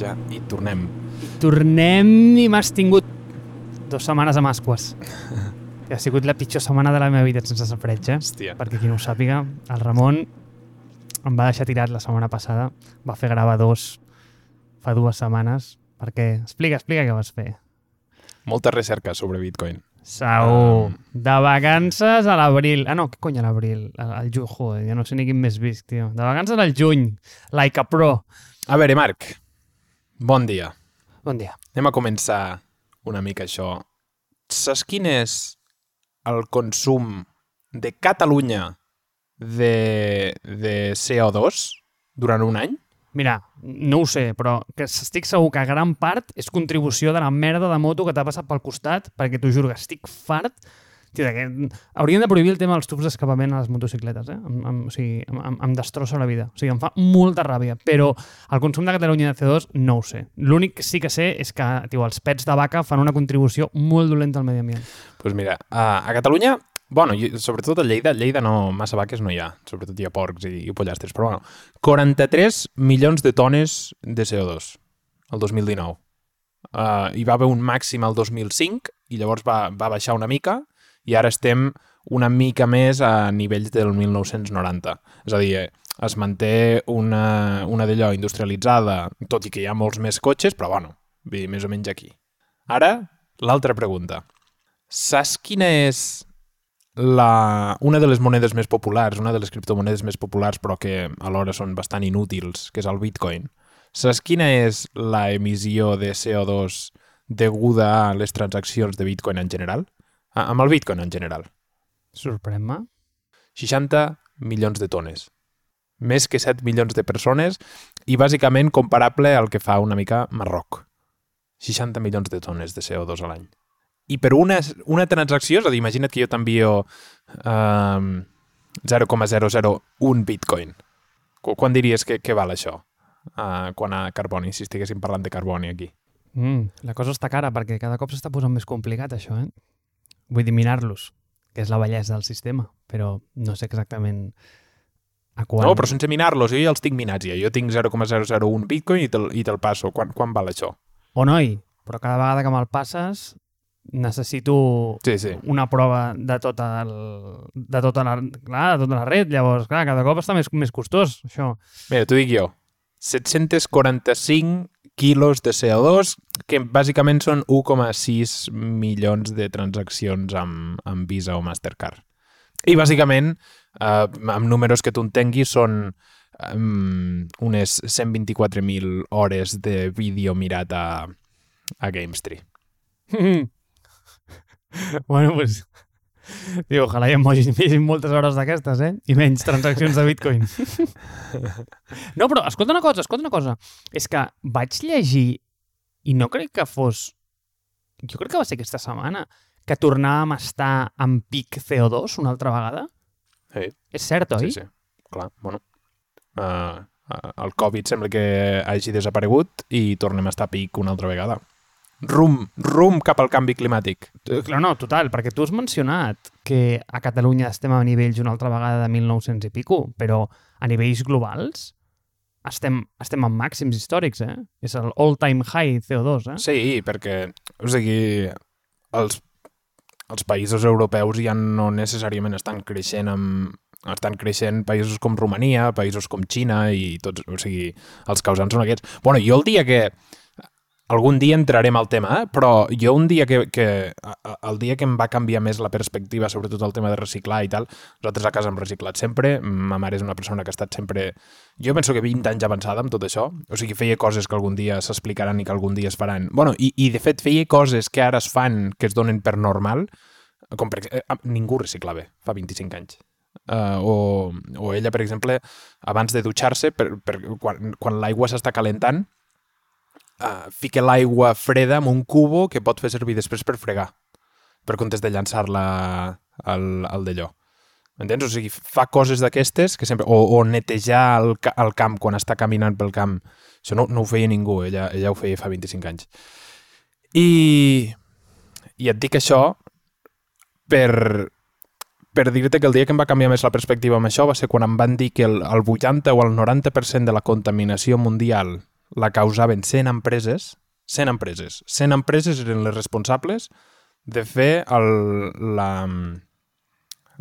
Ja, i tornem. Tornem i m'has tingut dues setmanes a Masques. I ha sigut la pitjor setmana de la meva vida sense safreig, eh? Hòstia. Perquè qui no ho sàpiga, el Ramon em va deixar tirat la setmana passada, va fer gravar dos fa dues setmanes, perquè... Explica, explica què vas fer. Molta recerca sobre Bitcoin. Segur. Um. De vacances a l'abril. Ah, no, què cony a l'abril? Al, al juny, joder, ja no sé ni quin més visc, tio. De vacances al juny. Like a pro. A veure, Marc, bon dia. Bon dia. Anem a començar una mica això. Saps quin és el consum de Catalunya de, de CO2 durant un any? Mira, no ho sé, però que estic segur que gran part és contribució de la merda de moto que t'ha passat pel costat, perquè t'ho juro que estic fart Tio, que... Haurien de prohibir el tema dels tubs d'escapament a les motocicletes, eh? Em, em, o sigui, em, em, destrossa la vida. O sigui, em fa molta ràbia. Però el consum de Catalunya de CO2 no ho sé. L'únic que sí que sé és que tio, els pets de vaca fan una contribució molt dolenta al medi ambient. Doncs pues mira, a, Catalunya, bueno, sobretot a Lleida, a Lleida no, massa vaques no hi ha, sobretot hi ha porcs i, i pollastres, però bueno, 43 milions de tones de CO2 el 2019. Uh, hi va haver un màxim al 2005 i llavors va, va baixar una mica i ara estem una mica més a nivells del 1990. És a dir, es manté una, una d'allò industrialitzada, tot i que hi ha molts més cotxes, però bueno, més o menys aquí. Ara, l'altra pregunta. Saps quina és la, una de les monedes més populars, una de les criptomonedes més populars però que alhora són bastant inútils, que és el Bitcoin. Saps quina és la emissió de CO2 deguda a les transaccions de Bitcoin en general? Ah, amb el Bitcoin en general. Sorprèn-me. 60 milions de tones. Més que 7 milions de persones i bàsicament comparable al que fa una mica Marroc. 60 milions de tones de CO2 a l'any. I per una, una transacció, és a dir, imagina't que jo t'envio um, 0,001 bitcoin. Qu quan diries que, que val això? Uh, quan a carboni, si estiguéssim parlant de carboni aquí. Mm, la cosa està cara perquè cada cop s'està posant més complicat això, eh? Vull dir, mirar-los, que és la bellesa del sistema, però no sé exactament a quan... No, però sense minar-los, jo ja els tinc minats ja. Jo tinc 0,001 bitcoin i te'l te, te passo. Quan, quan val això? O noi, però cada vegada que me'l passes necessito sí, sí. una prova de tota, el, de, tota la, clar, de tota la red. Llavors, clar, cada cop està més, més costós, això. Mira, t'ho dic jo. 745 quilos de CO2, que bàsicament són 1,6 milions de transaccions amb, amb Visa o Mastercard. I bàsicament, eh, amb números que tu entenguis, són um, unes 124.000 hores de vídeo mirat a, a GameStree. bueno, pues... Tio, ojalà hi emojis moltes hores d'aquestes, eh? I menys transaccions de Bitcoin. no, però escolta una cosa, escolta una cosa. És que vaig llegir, i no crec que fos... Jo crec que va ser aquesta setmana, que tornàvem a estar en pic CO2 una altra vegada. Sí. És cert, oi? Sí, sí. Clar, bueno. Uh, el Covid sembla que hagi desaparegut i tornem a estar a pic una altra vegada rum, rum cap al canvi climàtic. No, no, total, perquè tu has mencionat que a Catalunya estem a nivells una altra vegada de 1900 i pico, però a nivells globals estem, estem en màxims històrics, eh? És el all-time high CO2, eh? Sí, perquè, o sigui, els, els països europeus ja no necessàriament estan creixent amb, estan creixent països com Romania, països com Xina i tots, o sigui, els causants són aquests. Bueno, jo el dia que algun dia entrarem al tema, eh? però jo un dia que, que... El dia que em va canviar més la perspectiva, sobretot el tema de reciclar i tal, nosaltres a casa hem reciclat sempre, ma mare és una persona que ha estat sempre... Jo penso que 20 anys avançada amb tot això, o sigui, feia coses que algun dia s'explicaran i que algun dia es faran. bueno, i, i de fet feia coses que ara es fan, que es donen per normal, com per eh, ningú reciclava fa 25 anys. Uh, o, o ella, per exemple, abans de dutxar-se, per, per, quan, quan l'aigua s'està calentant, uh, fica l'aigua freda en un cubo que pot fer servir després per fregar, per comptes de llançar-la al, al d'allò. M'entens? O sigui, fa coses d'aquestes que sempre... O, o netejar el, el camp quan està caminant pel camp. Això no, no ho feia ningú, ella, ella ho feia fa 25 anys. I, i et dic això per, per dir-te que el dia que em va canviar més la perspectiva amb això va ser quan em van dir que el, el 80 o el 90% de la contaminació mundial la causaven 100 empreses, 100 empreses. 100 empreses eren les responsables de fer el, la,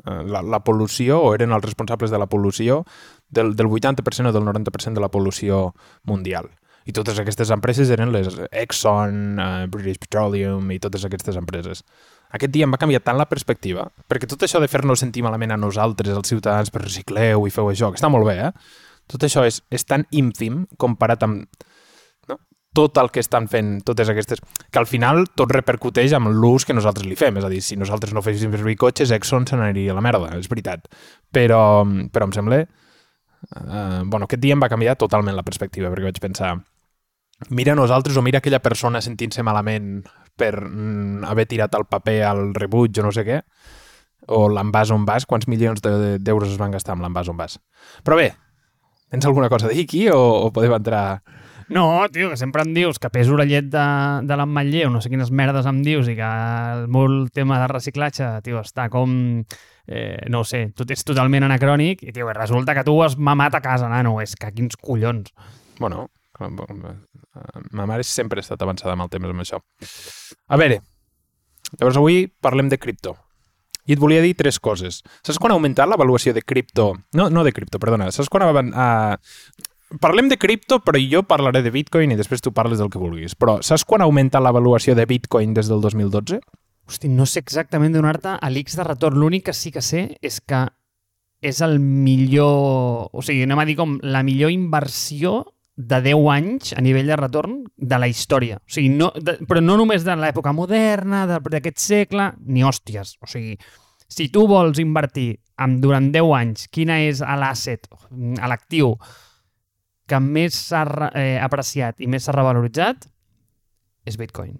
eh, la, la pol·lució, o eren els responsables de la pol·lució, del, del 80% o del 90% de la pol·lució mundial. I totes aquestes empreses eren les Exxon, uh, British Petroleum i totes aquestes empreses. Aquest dia em va canviar tant la perspectiva, perquè tot això de fer-nos sentir malament a nosaltres, els ciutadans, per recicleu i feu això, que està molt bé, eh? Tot això és, és tan ínfim comparat amb no? tot el que estan fent totes aquestes... Que al final tot repercuteix amb l'ús que nosaltres li fem. És a dir, si nosaltres no féssim servir cotxes, Exxon se n'aniria a la merda, és veritat. Però, però em sembla... Uh, bueno, aquest dia em va canviar totalment la perspectiva, perquè vaig pensar mira nosaltres o mira aquella persona sentint-se malament per mm, haver tirat el paper al rebuig o no sé què, o l'envàs on vas, quants milions d'euros de, es van gastar amb l'envàs on vas. Però bé, tens alguna cosa a dir aquí o, o podem entrar... No, tio, que sempre em dius que pes orellet de, de l'emmatller o no sé quines merdes em dius i que el molt tema de reciclatge, tio, està com eh, no ho sé, tot és totalment anacrònic i, tio, resulta que tu has mamat a casa, nano, és que quins collons. Bueno, ma mare sempre ha estat avançada amb el temps amb això. A veure, llavors avui parlem de cripto. I et volia dir tres coses. Saps quan ha augmentat l'avaluació de cripto? No, no de cripto, perdona. Saps quan ha... Uh, parlem de cripto, però jo parlaré de Bitcoin i després tu parles del que vulguis. Però saps quan ha augmentat l'avaluació de Bitcoin des del 2012? Hosti, no sé exactament donar-te a l'X de retorn. L'únic que sí que sé és que és el millor... O sigui, anem a dir com la millor inversió de 10 anys a nivell de retorn de la història. O sigui, no, de, però no només de l'època moderna, d'aquest segle, ni hòsties. O sigui, si tu vols invertir amb, durant 10 anys, quina és l'asset, l'actiu que més s'ha eh, apreciat i més s'ha revaloritzat, és Bitcoin.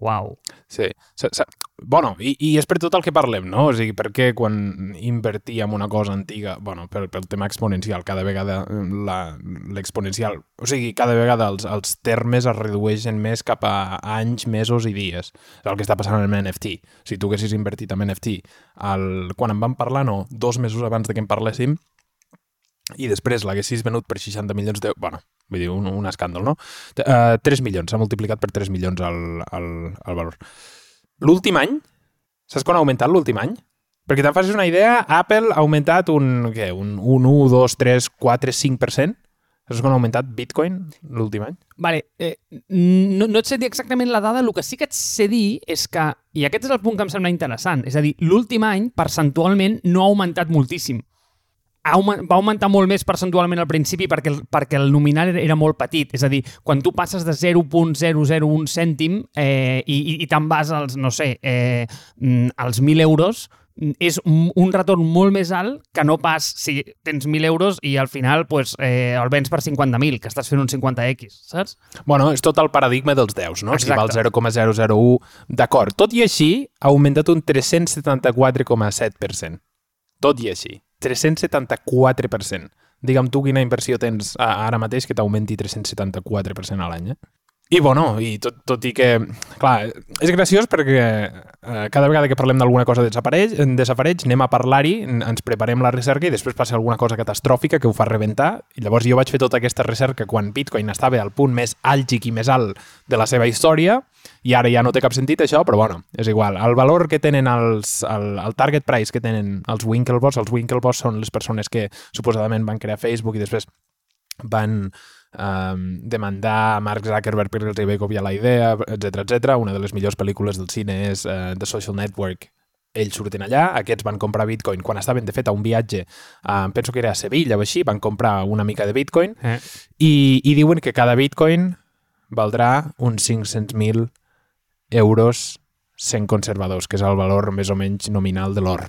Uau. Sí. S -s bueno, i, i és per tot el que parlem, no? O sigui, perquè quan invertir en una cosa antiga, bueno, pel, pel tema exponencial, cada vegada l'exponencial, o sigui, cada vegada els, els termes es redueixen més cap a anys, mesos i dies. És el que està passant amb NFT. Si tu haguessis invertit en NFT el, quan en vam parlar, no, dos mesos abans de que en parléssim, i després l'haguessis venut per 60 milions d'euros, bueno, vull dir, un, un escàndol, no? Uh, 3 milions, s'ha multiplicat per 3 milions el, el, el valor. L'últim any, saps quan ha augmentat l'últim any? Perquè te'n facis una idea, Apple ha augmentat un, què, un, un 1, 2, 3, 4, 5%. Saps quan ha augmentat Bitcoin l'últim any? Vale, eh, no, no et sé dir exactament la dada, el que sí que et sé dir és que, i aquest és el punt que em sembla interessant, és a dir, l'últim any, percentualment, no ha augmentat moltíssim va augmentar molt més percentualment al principi perquè el, perquè el nominal era, molt petit. És a dir, quan tu passes de 0.001 cèntim eh, i, i, i te'n vas als, no sé, eh, mm, als 1.000 euros, és un, un retorn molt més alt que no pas si tens 1.000 euros i al final pues, eh, el vens per 50.000, que estàs fent un 50x, saps? Bueno, és tot el paradigma dels 10, no? Exacte. Si val 0,001, d'acord. Tot i així, ha augmentat un 374,7%. Tot i així. 374%. Digue'm tu quina inversió tens ara mateix que t'augmenti 374% a l'any, eh? I, bueno, i tot, tot i que... Clar, és graciós perquè eh, cada vegada que parlem d'alguna cosa desapareix, desapareix, anem a parlar-hi, ens preparem la recerca i després passa alguna cosa catastròfica que ho fa rebentar. I llavors jo vaig fer tota aquesta recerca quan Bitcoin estava al punt més àlgic i més alt de la seva història i ara ja no té cap sentit això, però bueno, és igual. El valor que tenen els, el, el target price que tenen els Winklevoss, els Winklevoss són les persones que suposadament van crear Facebook i després van um, demandar a Mark Zuckerberg perquè els hi va copiar la idea, etc etc. Una de les millors pel·lícules del cine és uh, The Social Network, ells surten allà, aquests van comprar Bitcoin quan estaven, de fet, a un viatge, uh, penso que era a Sevilla o així, van comprar una mica de Bitcoin eh. i, i diuen que cada Bitcoin valdrà uns 500.000 euros sent conservadors, que és el valor més o menys nominal de l'or.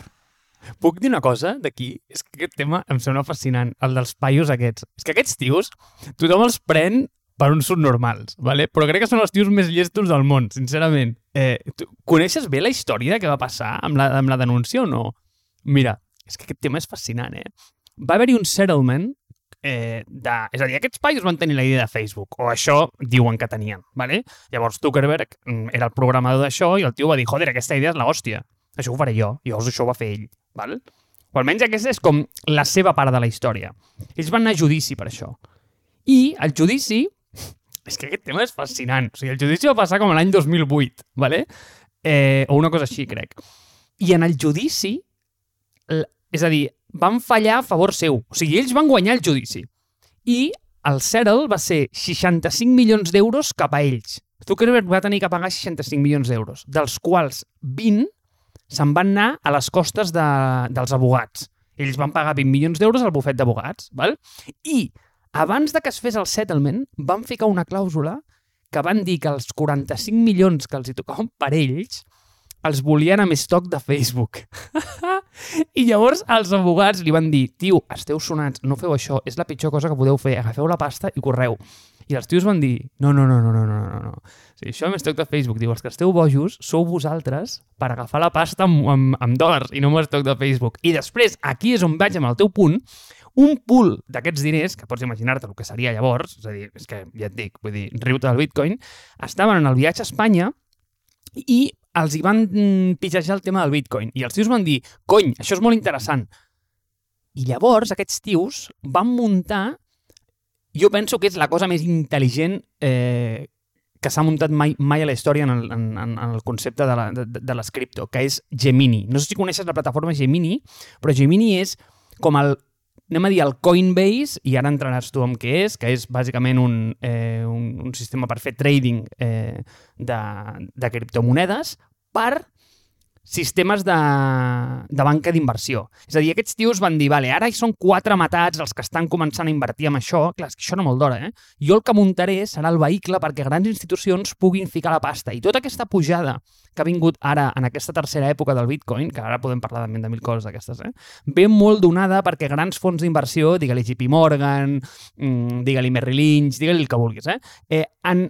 Puc dir una cosa d'aquí? És que aquest tema em sembla fascinant, el dels paios aquests. És que aquests tios, tothom els pren per uns subnormals, ¿vale? però crec que són els tios més llestos del món, sincerament. Eh, tu coneixes bé la història que va passar amb la, amb la denúncia o no? Mira, és que aquest tema és fascinant, eh? Va haver-hi un settlement eh, de... És a dir, aquests paios van tenir la idea de Facebook, o això diuen que tenien, ¿vale? Llavors Zuckerberg mm, era el programador d'això i el tio va dir, joder, aquesta idea és la hòstia, això ho faré jo, i llavors això ho va fer ell. Val? O almenys aquesta és com la seva part de la història. Ells van anar a judici per això. I al judici És que aquest tema és fascinant. O sigui, el judici va passar com l'any 2008, ¿vale? eh, o una cosa així, crec. I en el judici, és a dir, van fallar a favor seu. O sigui, ells van guanyar el judici. I el Settle va ser 65 milions d'euros cap a ells. Zuckerberg va tenir que pagar 65 milions d'euros, dels quals 20 se'n van anar a les costes de, dels abogats. Ells van pagar 20 milions d'euros al bufet d'abogats, val? I abans de que es fes el settlement, van ficar una clàusula que van dir que els 45 milions que els hi tocaven per ells els volien amb stock de Facebook. I llavors els abogats li van dir tio, esteu sonats, no feu això, és la pitjor cosa que podeu fer, agafeu la pasta i correu. I els tios van dir, no, no, no, no, no, no, no. O sigui, això m'estoc de Facebook. Diu, els que esteu bojos sou vosaltres per agafar la pasta amb, amb, amb dòlars i no m'estoc de Facebook. I després, aquí és on vaig amb el teu punt, un pool d'aquests diners, que pots imaginar-te el que seria llavors, és a dir, és que ja et dic, vull dir, riu-te del bitcoin, estaven en el viatge a Espanya i els hi van mm, pitjar el tema del bitcoin. I els tios van dir, cony, això és molt interessant. I llavors aquests tios van muntar jo penso que és la cosa més intel·ligent eh, que s'ha muntat mai, mai a la història en el, en, en el concepte de, la, de les cripto, que és Gemini. No sé si coneixes la plataforma Gemini, però Gemini és com el, anem a dir, el Coinbase, i ara entraràs tu amb què és, que és bàsicament un, eh, un, un sistema per fer trading eh, de, de criptomonedes per sistemes de, de banca d'inversió. És a dir, aquests tios van dir, vale, ara hi són quatre matats els que estan començant a invertir en això. Clar, és que això no molt d'hora, eh? Jo el que muntaré serà el vehicle perquè grans institucions puguin ficar la pasta. I tota aquesta pujada que ha vingut ara en aquesta tercera època del Bitcoin, que ara podem parlar també de mil coses d'aquestes, eh? ve molt donada perquè grans fons d'inversió, digue-li JP Morgan, mmm, digue-li Merrill Lynch, digue-li el que vulguis, eh? eh han,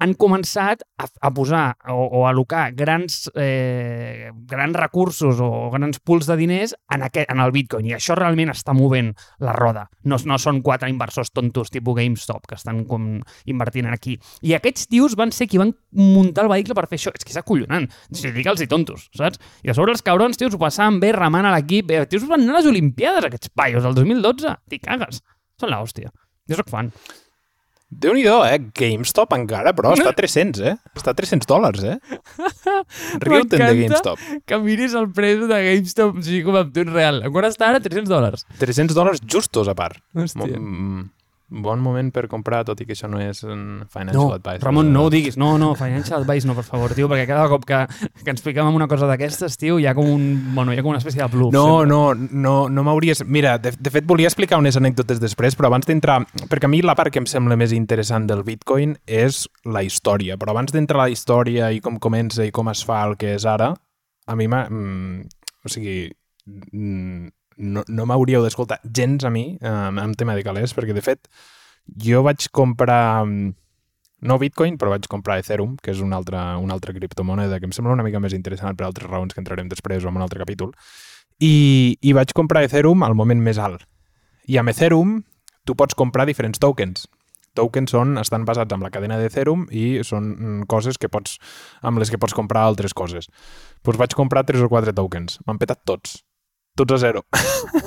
han començat a, a posar o, o a alocar grans, eh, grans recursos o grans pools de diners en, aquest, en el Bitcoin i això realment està movent la roda. No, no són quatre inversors tontos tipus GameStop que estan com invertint aquí. I aquests tios van ser qui van muntar el vehicle per fer això. És que és acollonant. Si digue'ls i tontos, saps? I a sobre els cabrons, tios, ho passaven bé remant a l'equip. Eh, tios van anar a les Olimpiades, aquests paios, el 2012. T'hi cagues. Són l'hòstia. Jo sóc fan. Déu nhi eh? GameStop encara, però està a 300, eh? Està a 300 dòlars, eh? Riu-te'n de GameStop. que miris el preu de GameStop sigui, com en temps real. Encara està ara 300 dòlars. 300 dòlars justos, a part. Hòstia. Mm, bon moment per comprar, tot i que això no és un financial No, advice. Ramon, no ho diguis. No, no, Financial Advice no, per favor, tio, perquè cada cop que, que ens fiquem en una cosa d'aquestes, tio, hi ha com un, bueno, hi ha com una espècie de bluff. No, sempre. no, no, no m'hauries... Mira, de, de fet volia explicar unes anècdotes després, però abans d'entrar... Perquè a mi la part que em sembla més interessant del Bitcoin és la història, però abans d'entrar a la història i com comença i com es fa el que és ara, a mi m'ha... Mm, o sigui, mm, no, no m'hauríeu d'escoltar gens a mi eh, en tema de calés, perquè de fet jo vaig comprar mm, no Bitcoin, però vaig comprar Ethereum, que és una altra, una altra criptomoneda que em sembla una mica més interessant per altres raons que entrarem després o en un altre capítol. I, I vaig comprar Ethereum al moment més alt. I amb Ethereum tu pots comprar diferents tokens. Tokens són, estan basats en la cadena d'Ethereum i són mm, coses que pots, amb les que pots comprar altres coses. Doncs vaig comprar 3 o 4 tokens. M'han petat tots. Tots a zero.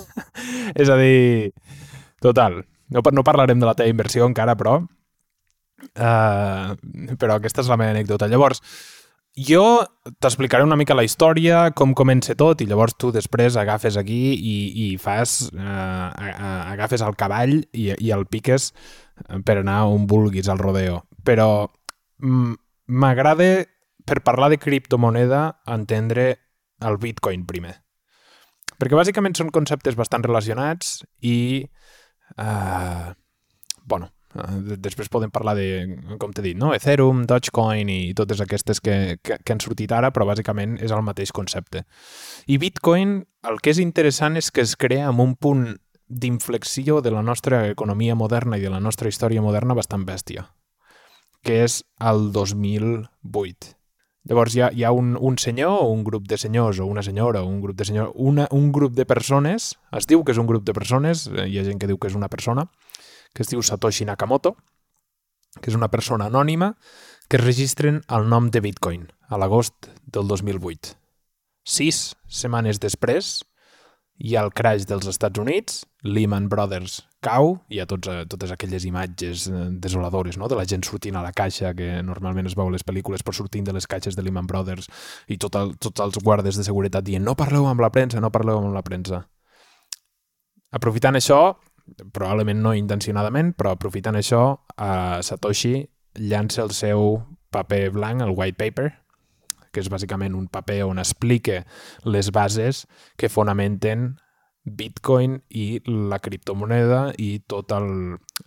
és a dir, total. No, no parlarem de la teva inversió encara, però Uh, però aquesta és la meva anècdota. Llavors, jo t'explicaré una mica la història, com comença tot, i llavors tu després agafes aquí i, i fas... Uh, agafes el cavall i, i el piques per anar on vulguis al rodeo. Però mm, m'agrada, per parlar de criptomoneda, entendre el bitcoin primer. Perquè bàsicament són conceptes bastant relacionats i... Uh, bueno, Uh, després podem parlar de, com t'he dit, no? Ethereum, Dogecoin i totes aquestes que, que, que han sortit ara, però bàsicament és el mateix concepte. I Bitcoin, el que és interessant és que es crea amb un punt d'inflexió de la nostra economia moderna i de la nostra història moderna bastant bèstia, que és el 2008. Llavors hi ha, hi ha un, un senyor o un grup de senyors o una senyora o un grup de senyors, una, un grup de persones, es diu que és un grup de persones, eh, hi ha gent que diu que és una persona, que es diu Satoshi Nakamoto, que és una persona anònima, que es registren el nom de Bitcoin a l'agost del 2008. Sis setmanes després hi ha el crash dels Estats Units, Lehman Brothers cau, hi ha tots, totes aquelles imatges eh, desoladores no? de la gent sortint a la caixa, que normalment es veu a les pel·lícules, però sortint de les caixes de Lehman Brothers i tot el, tots els guardes de seguretat dient no parleu amb la premsa, no parleu amb la premsa. Aprofitant això, probablement no intencionadament, però aprofitant això, eh, Satoshi llança el seu paper blanc, el white paper, que és bàsicament un paper on explica les bases que fonamenten Bitcoin i la criptomoneda i tot el...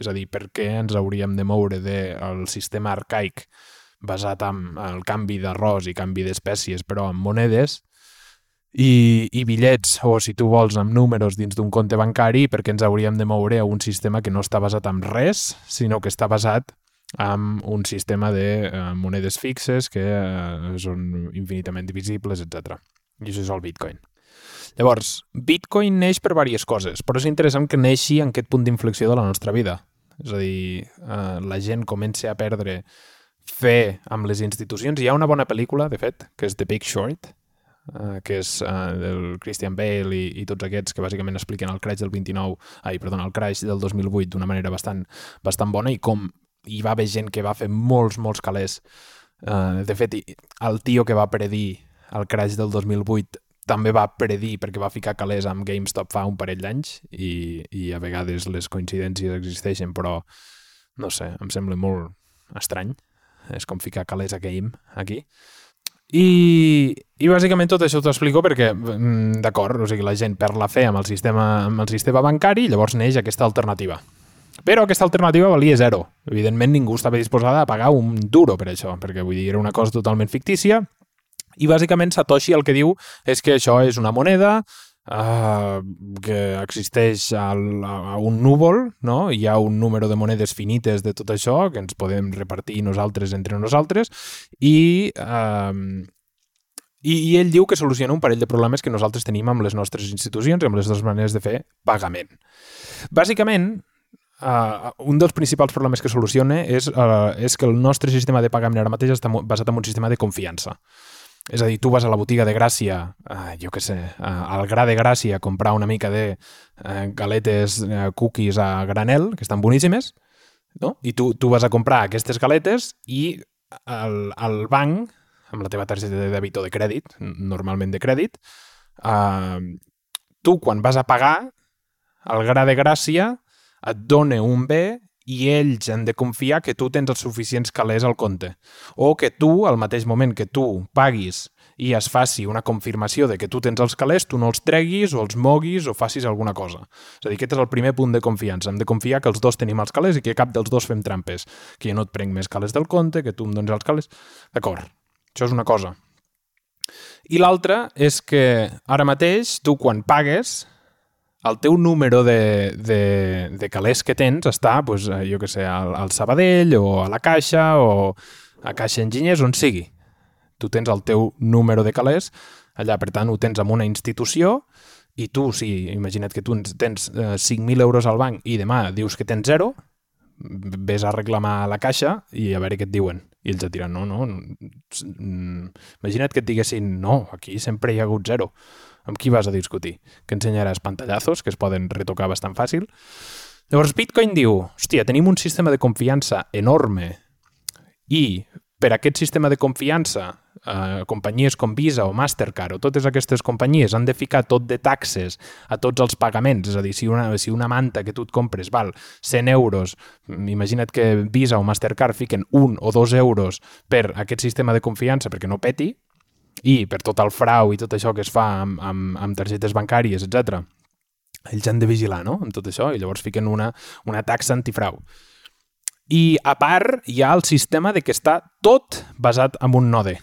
És a dir, per què ens hauríem de moure del sistema arcaic basat en el canvi d'arròs i canvi d'espècies, però en monedes, i, i bitllets, o si tu vols, amb números dins d'un compte bancari, perquè ens hauríem de moure a un sistema que no està basat en res, sinó que està basat amb un sistema de eh, monedes fixes que eh, són infinitament divisibles, etc. I això és el Bitcoin. Llavors, Bitcoin neix per diverses coses, però és interessant que neixi en aquest punt d'inflexió de la nostra vida. És a dir, eh, la gent comença a perdre fe amb les institucions. Hi ha una bona pel·lícula, de fet, que és The Big Short, eh, que és eh, del Christian Bale i, i tots aquests que bàsicament expliquen el crash del 29, ai, perdona, el crash del 2008 d'una manera bastant, bastant bona i com hi va haver gent que va fer molts, molts calés. Uh, de fet, el tio que va predir el crash del 2008 també va predir perquè va ficar calés amb GameStop fa un parell d'anys i, i a vegades les coincidències existeixen, però no sé, em sembla molt estrany. És com ficar calés a game aquí. I, i bàsicament tot això t'ho explico perquè, mm, d'acord, o sigui, la gent perd la fe amb el sistema, amb el sistema bancari i llavors neix aquesta alternativa. Però aquesta alternativa valia zero. Evidentment, ningú estava disposada a pagar un duro per això, perquè vull dir, era una cosa totalment fictícia. I bàsicament Satoshi el que diu és que això és una moneda uh, que existeix al, a un núvol, no? hi ha un número de monedes finites de tot això que ens podem repartir nosaltres entre nosaltres i, uh, i, i ell diu que soluciona un parell de problemes que nosaltres tenim amb les nostres institucions i amb les dues maneres de fer pagament. Bàsicament, Uh, un dels principals problemes que soluciona és, uh, és que el nostre sistema de pagament ara mateix està basat en un sistema de confiança. És a dir, tu vas a la botiga de Gràcia, uh, jo què sé, uh, al Gra de Gràcia a comprar una mica de uh, galetes, uh, cookies a granel, que estan boníssimes, no? i tu, tu vas a comprar aquestes galetes i el, el banc, amb la teva targeta de dèbit o de crèdit, normalment de crèdit, uh, tu quan vas a pagar, el Gra de Gràcia et dona un bé i ells han de confiar que tu tens els suficients calés al compte. O que tu, al mateix moment que tu paguis i es faci una confirmació de que tu tens els calés, tu no els treguis o els moguis o facis alguna cosa. És a dir, aquest és el primer punt de confiança. Hem de confiar que els dos tenim els calés i que cap dels dos fem trampes. Que jo no et prenc més calés del compte, que tu em dones els calés... D'acord, això és una cosa. I l'altra és que ara mateix tu quan pagues el teu número de, de, de calés que tens està, pues, eh, jo que sé, al, al Sabadell o a la Caixa o a Caixa Enginyers, on sigui. Tu tens el teu número de calés, allà, per tant, ho tens amb una institució i tu, si imagina't que tu tens eh, 5.000 euros al banc i demà dius que tens zero, ves a reclamar a la caixa i a veure què et diuen. I ells et diran, no, no, mm, imagina't que et diguessin, no, aquí sempre hi ha hagut zero amb qui vas a discutir? Que ensenyaràs pantallazos, que es poden retocar bastant fàcil? Llavors Bitcoin diu, hòstia, tenim un sistema de confiança enorme i per aquest sistema de confiança eh, companyies com Visa o Mastercard o totes aquestes companyies han de ficar tot de taxes a tots els pagaments, és a dir, si una, si una manta que tu et compres val 100 euros, imagina't que Visa o Mastercard fiquen un o dos euros per aquest sistema de confiança perquè no peti, i per tot el frau i tot això que es fa amb, amb, amb targetes bancàries, etc. ells han de vigilar no? amb tot això i llavors fiquen una, una taxa antifrau. I a part hi ha el sistema de que està tot basat en un node.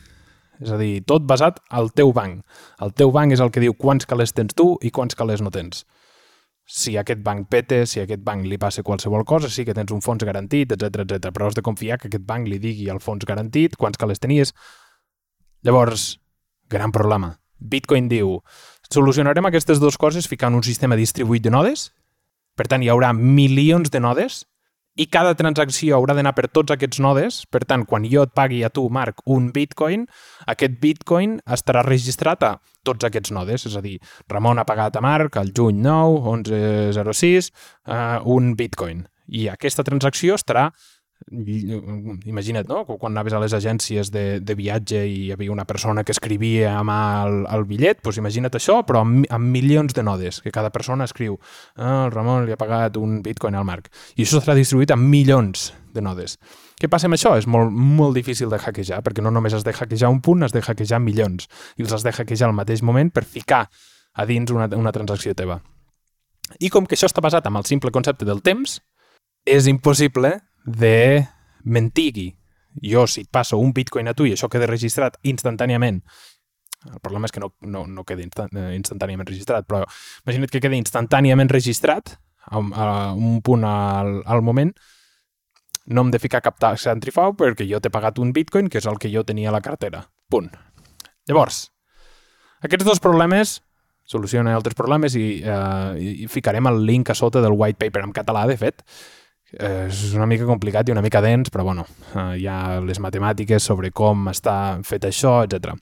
És a dir, tot basat al teu banc. El teu banc és el que diu quants calés tens tu i quants calés no tens. Si aquest banc pete, si aquest banc li passa qualsevol cosa, sí que tens un fons garantit, etc etc. però has de confiar que aquest banc li digui al fons garantit quants calés tenies. Llavors, Gran problema. Bitcoin diu, solucionarem aquestes dues coses ficant un sistema distribuït de nodes, per tant hi haurà milions de nodes i cada transacció haurà d'anar per tots aquests nodes. Per tant, quan jo et pagui a tu, Marc, un bitcoin, aquest bitcoin estarà registrat a tots aquests nodes. És a dir, Ramon ha pagat a Marc el juny 9, 11.06, uh, un bitcoin. I aquesta transacció estarà imagina't, no? Quan anaves a les agències de, de viatge i hi havia una persona que escrivia a mà el, el bitllet, doncs imagina't això, però amb, amb milions de nodes, que cada persona escriu ah, el Ramon li ha pagat un bitcoin al Marc. I això serà distribuït amb milions de nodes. Què passa amb això? És molt, molt difícil de hackejar, perquè no només has de hackejar un punt, has de hackejar milions, i els has de hackejar al mateix moment per ficar a dins una, una transacció teva. I com que això està basat en el simple concepte del temps, és impossible de mentir Jo, si et passo un bitcoin a tu i això queda registrat instantàniament, el problema és que no, no, no queda eh, instantàniament registrat, però imagina't que queda instantàniament registrat a, a un punt al, al moment, no hem de ficar cap taxa antifrau perquè jo t'he pagat un bitcoin, que és el que jo tenia a la cartera. Punt. Llavors, aquests dos problemes solucionen altres problemes i, uh, i ficarem el link a sota del white paper en català, de fet, eh, és una mica complicat i una mica dens, però bueno, eh, hi ha les matemàtiques sobre com està fet això, etc.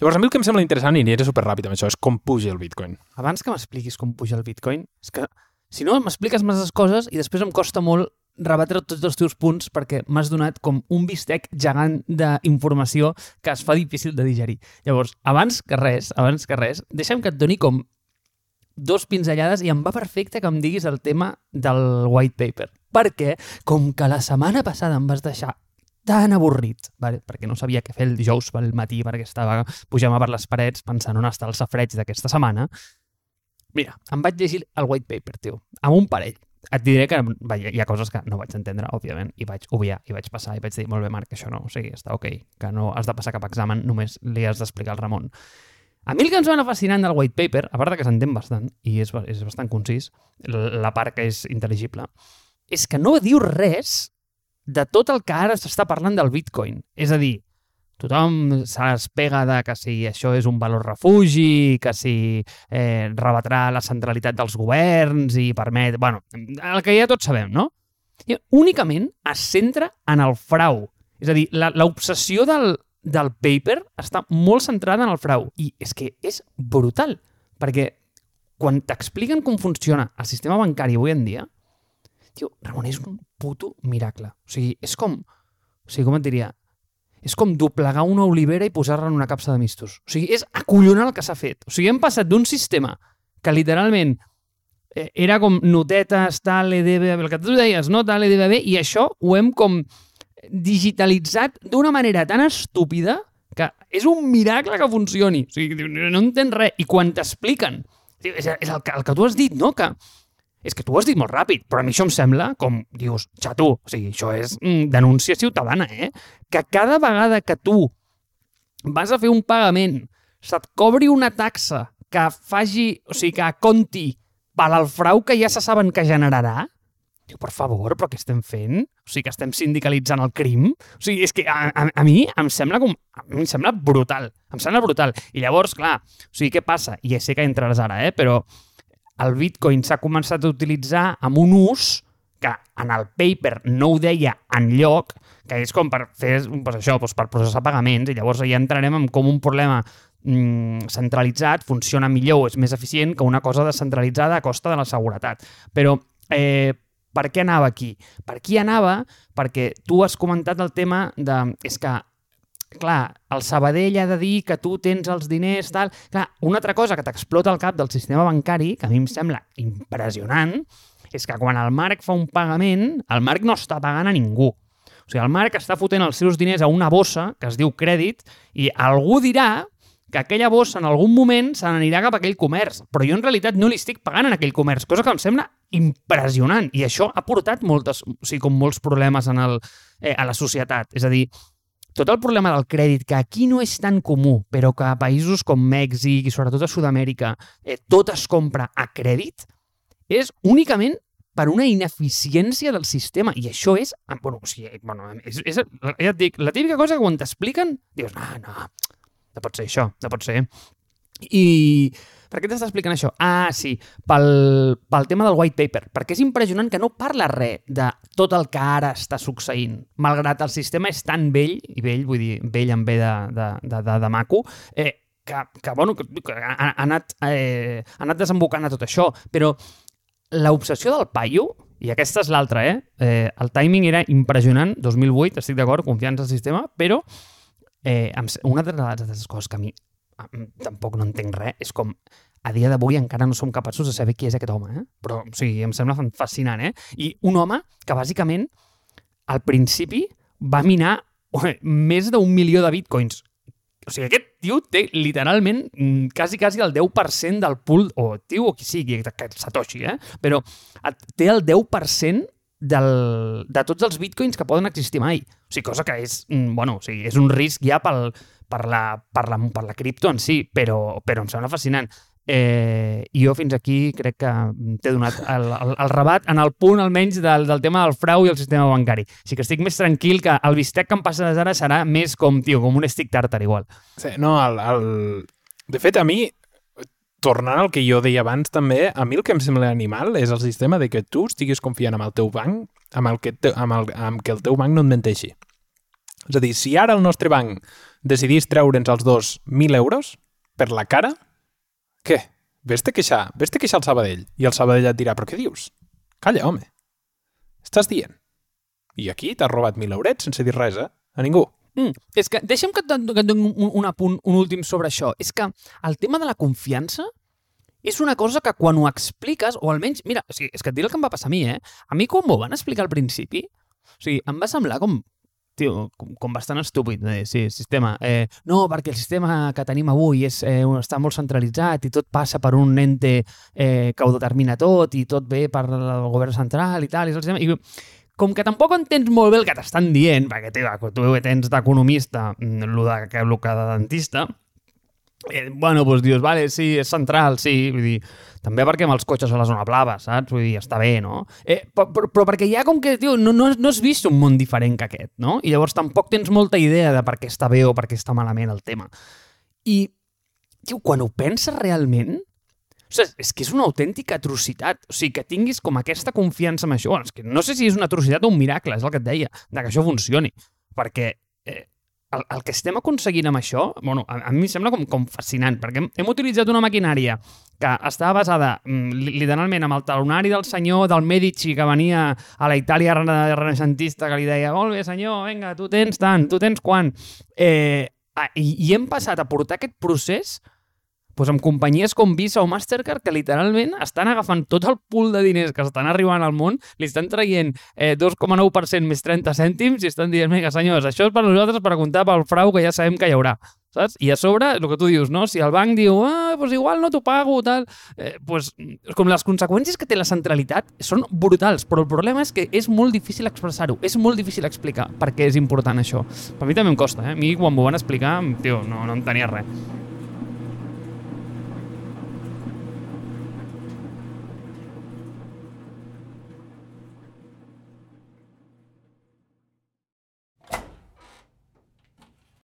Llavors, a mi el que em sembla interessant, i aniré superràpid amb això, és com puja el bitcoin. Abans que m'expliquis com puja el bitcoin, és que si no m'expliques masses coses i després em costa molt rebatre tots els teus punts perquè m'has donat com un bistec gegant d'informació que es fa difícil de digerir. Llavors, abans que res, abans que res, deixa'm que et doni com dos pinzellades i em va perfecte que em diguis el tema del white paper perquè com que la setmana passada em vas deixar tan avorrit, vale? perquè no sabia què fer el dijous pel matí perquè estava pujant per les parets pensant on està el safreig d'aquesta setmana, mira, em vaig llegir el white paper, tio, amb un parell. Et diré que vaja, hi ha coses que no vaig entendre, òbviament, i vaig obviar, i vaig passar, i vaig dir, molt bé, Marc, això no, o sigui, està ok, que no has de passar cap examen, només li has d'explicar al Ramon. A mi el que ens va fascinant del white paper, a part que s'entén bastant, i és, és bastant concís, la part que és intel·ligible, és que no diu res de tot el que ara s'està parlant del bitcoin. És a dir, tothom s'espega de que si això és un valor refugi, que si eh, rebatrà la centralitat dels governs i permet... bueno, el que ja tots sabem, no? I únicament es centra en el frau. És a dir, l'obsessió del, del paper està molt centrada en el frau. I és que és brutal, perquè quan t'expliquen com funciona el sistema bancari avui en dia, Tio, Ramon, és un puto miracle. O sigui, és com... O sigui, com et diria? És com doblegar una olivera i posar-la en una capsa de mistos. O sigui, és acollonant el que s'ha fet. O sigui, hem passat d'un sistema que literalment eh, era com notetes, tal, EDB, el que tu deies, no? Tal, EDB, i això ho hem com digitalitzat d'una manera tan estúpida que és un miracle que funcioni. O sigui, no entens res. I quan t'expliquen, és, és el, que, el que tu has dit, no? Que és que tu ho has dit molt ràpid, però a mi això em sembla com, dius, xato, o sigui, això és mm, denúncia ciutadana, eh? Que cada vegada que tu vas a fer un pagament, se't cobri una taxa que faci, o sigui, que conti per al frau que ja se saben que generarà, Diu, per favor, però què estem fent? O sigui, que estem sindicalitzant el crim? O sigui, és que a, a, a mi em sembla com... A mi em sembla brutal. Em sembla brutal. I llavors, clar, o sigui, què passa? I ja sé que entraràs ara, eh? Però el bitcoin s'ha començat a utilitzar amb un ús que en el paper no ho deia en lloc, que és com per fer doncs això, doncs per processar pagaments, i llavors ja entrarem en com un problema mm, centralitzat funciona millor o és més eficient que una cosa descentralitzada a costa de la seguretat. Però eh, per què anava aquí? Per aquí anava perquè tu has comentat el tema de... És que clar, el Sabadell ha de dir que tu tens els diners, tal... Clar, una altra cosa que t'explota al cap del sistema bancari, que a mi em sembla impressionant, és que quan el Marc fa un pagament, el Marc no està pagant a ningú. O sigui, el Marc està fotent els seus diners a una bossa que es diu crèdit i algú dirà que aquella bossa en algun moment se n'anirà cap a aquell comerç, però jo en realitat no li estic pagant en aquell comerç, cosa que em sembla impressionant i això ha portat moltes, o sigui, com molts problemes en el, eh, a la societat. És a dir, tot el problema del crèdit, que aquí no és tan comú, però que a països com Mèxic i sobretot a Sud-amèrica eh, tot es compra a crèdit, és únicament per una ineficiència del sistema. I això és... Ah, bueno, o sigui, bueno, és, és, ja et dic, la típica cosa que quan t'expliquen, dius, no, no, no pot ser això, no pot ser. I Per què t'està explicant això? Ah, sí, pel, pel tema del white paper, perquè és impressionant que no parla res de tot el que ara està succeint, malgrat el sistema és tan vell, i vell, vull dir, vell en ve de, de, de, de, de maco, eh, que, que, bueno, que, que ha, ha, anat, eh, ha anat desembocant a tot això, però l'obsessió del paio, i aquesta és l'altra, eh? eh? El timing era impressionant, 2008, estic d'acord, confiança al sistema, però eh, una de les coses que a mi tampoc no entenc res, és com a dia d'avui encara no som capaços de saber qui és aquest home, eh? però o sigui, em sembla fascinant. Eh? I un home que bàsicament al principi va minar més d'un milió de bitcoins. O sigui, aquest tio té literalment mm, quasi, quasi el 10% del pool, o tio o qui sigui, Satoshi, eh? però té el 10% del, de tots els bitcoins que poden existir mai. O sigui, cosa que és, mm, bueno, o sigui, és un risc ja pel, per, la, per, la, per la cripto en si, però, però em sembla fascinant. Eh, I jo fins aquí crec que t'he donat el, el, el rebat en el punt almenys del, del tema del frau i el sistema bancari. Així que estic més tranquil que el bistec que em passa ara serà més com, tio, com un stick tartar igual. Sí, no, el, el... de fet, a mi, tornant al que jo deia abans també, a mi el que em sembla animal és el sistema de que tu estiguis confiant amb el teu banc, amb, el que, te, amb, el, amb que el teu banc no et menteixi. És a dir, si ara el nostre banc decidís treure'ns els dos 1.000 euros per la cara, què? Vés-te queixar, vés-te queixar al Sabadell. I el Sabadell et dirà, però què dius? Calla, home. Estàs dient. I aquí t'has robat mil eurets sense dir res, eh? A ningú. Mm, és que deixa'm que et doni un, un apunt, un últim sobre això. És que el tema de la confiança és una cosa que quan ho expliques, o almenys, mira, o sigui, és que et diré el que em va passar a mi, eh? A mi quan m'ho van explicar al principi, o sigui, em va semblar com tio, com, com bastant estúpid, eh, sí, sistema. Eh, no, perquè el sistema que tenim avui és, eh, està molt centralitzat i tot passa per un ente eh, que ho determina tot i tot ve per el govern central i tal, i el sistema... I, com que tampoc entens molt bé el que t'estan dient, perquè tio, tu tens d'economista el mm, de, el que de dentista, Eh, bueno, doncs dius, vale, sí, és central, sí, vull dir, també perquè amb els cotxes a la zona blava, saps? Vull dir, està bé, no? Eh, però, però, però perquè ja com que, tio, no, no, no has vist un món diferent que aquest, no? I llavors tampoc tens molta idea de per què està bé o per què està malament el tema. I, tio, quan ho penses realment, o sigui, és que és una autèntica atrocitat. O sigui, que tinguis com aquesta confiança en això. Bueno, és que no sé si és una atrocitat o un miracle, és el que et deia, de que això funcioni. Perquè eh, el, el que estem aconseguint amb això, bueno, a, a mi em sembla com, com fascinant, perquè hem, hem utilitzat una maquinària que estava basada mm, literalment amb el talonari del senyor del Medici que venia a la Itàlia renaixentista que li deia, molt bé senyor, vinga, tu tens tant, tu tens quan. Eh, i, I hem passat a portar aquest procés pues amb companyies com Visa o Mastercard que literalment estan agafant tot el pool de diners que estan arribant al món, li estan traient eh, 2,9% més 30 cèntims i estan dient, vinga senyors, això és per nosaltres per comptar pel frau que ja sabem que hi haurà saps? I a sobre, el que tu dius, no? Si el banc diu, ah, doncs igual no t'ho pago, tal... Eh, pues, com les conseqüències que té la centralitat són brutals, però el problema és que és molt difícil expressar-ho, és molt difícil explicar per què és important això. Per mi també em costa, eh? A mi quan m'ho van explicar, tio, no, no en tenia res.